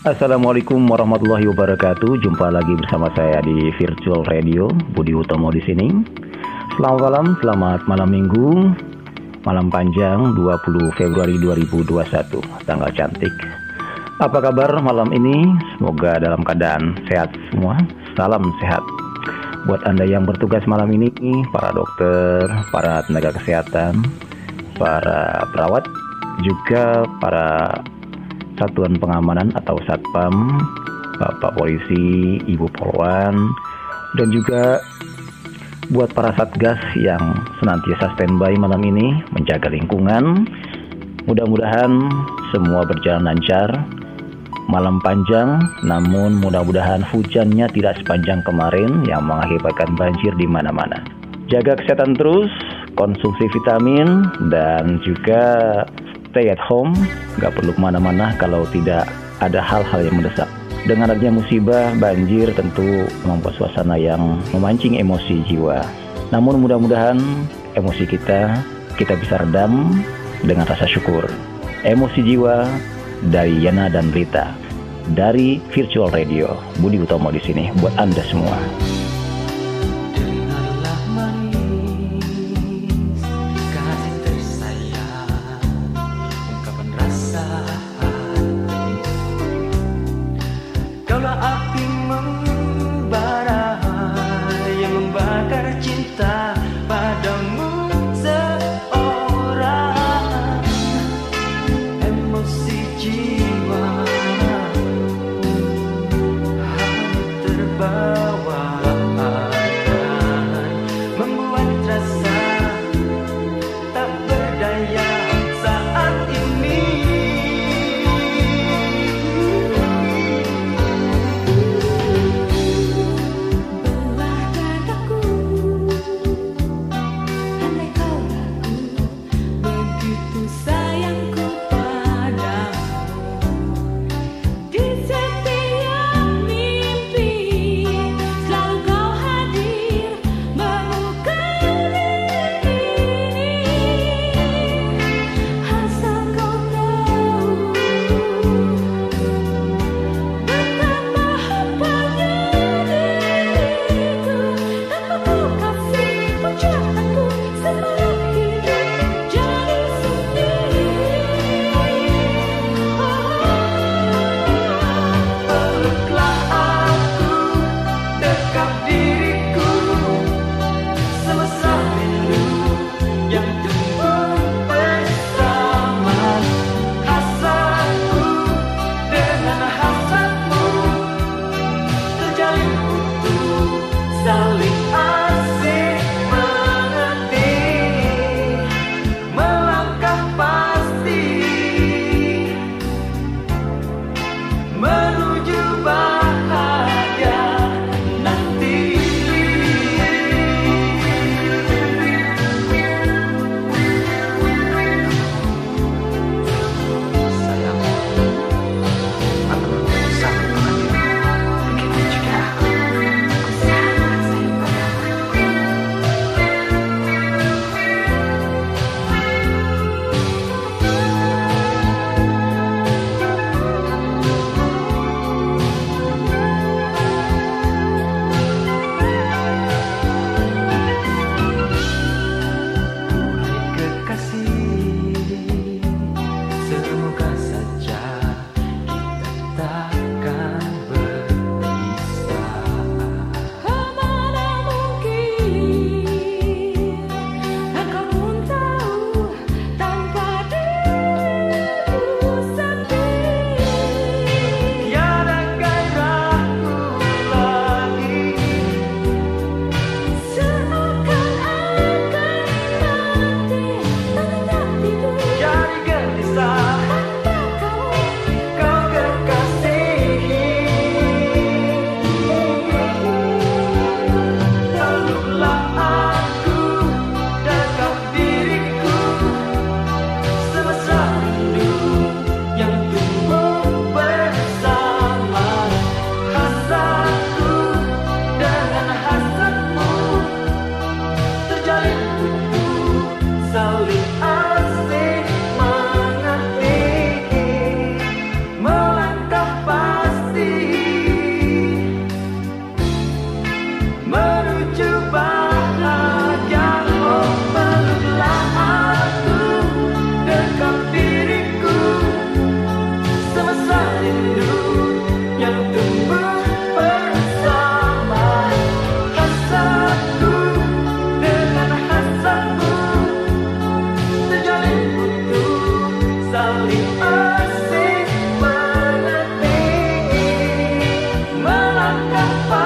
Assalamualaikum warahmatullahi wabarakatuh. Jumpa lagi bersama saya di Virtual Radio Budi Utomo di sini. Selamat malam, selamat malam Minggu, malam panjang 20 Februari 2021, tanggal cantik. Apa kabar malam ini? Semoga dalam keadaan sehat semua. Salam sehat. Buat Anda yang bertugas malam ini, para dokter, para tenaga kesehatan, para perawat, juga para satuan pengamanan atau satpam, bapak polisi, ibu polwan, dan juga buat para satgas yang senantiasa standby malam ini menjaga lingkungan. Mudah-mudahan semua berjalan lancar. Malam panjang, namun mudah-mudahan hujannya tidak sepanjang kemarin yang mengakibatkan banjir di mana-mana. Jaga kesehatan terus, konsumsi vitamin, dan juga stay at home, nggak perlu ke mana-mana kalau tidak ada hal-hal yang mendesak. Dengan adanya musibah, banjir tentu membuat suasana yang memancing emosi jiwa. Namun mudah-mudahan emosi kita, kita bisa redam dengan rasa syukur. Emosi jiwa dari Yana dan Rita. Dari Virtual Radio, Budi Utomo di sini buat Anda semua. Bye.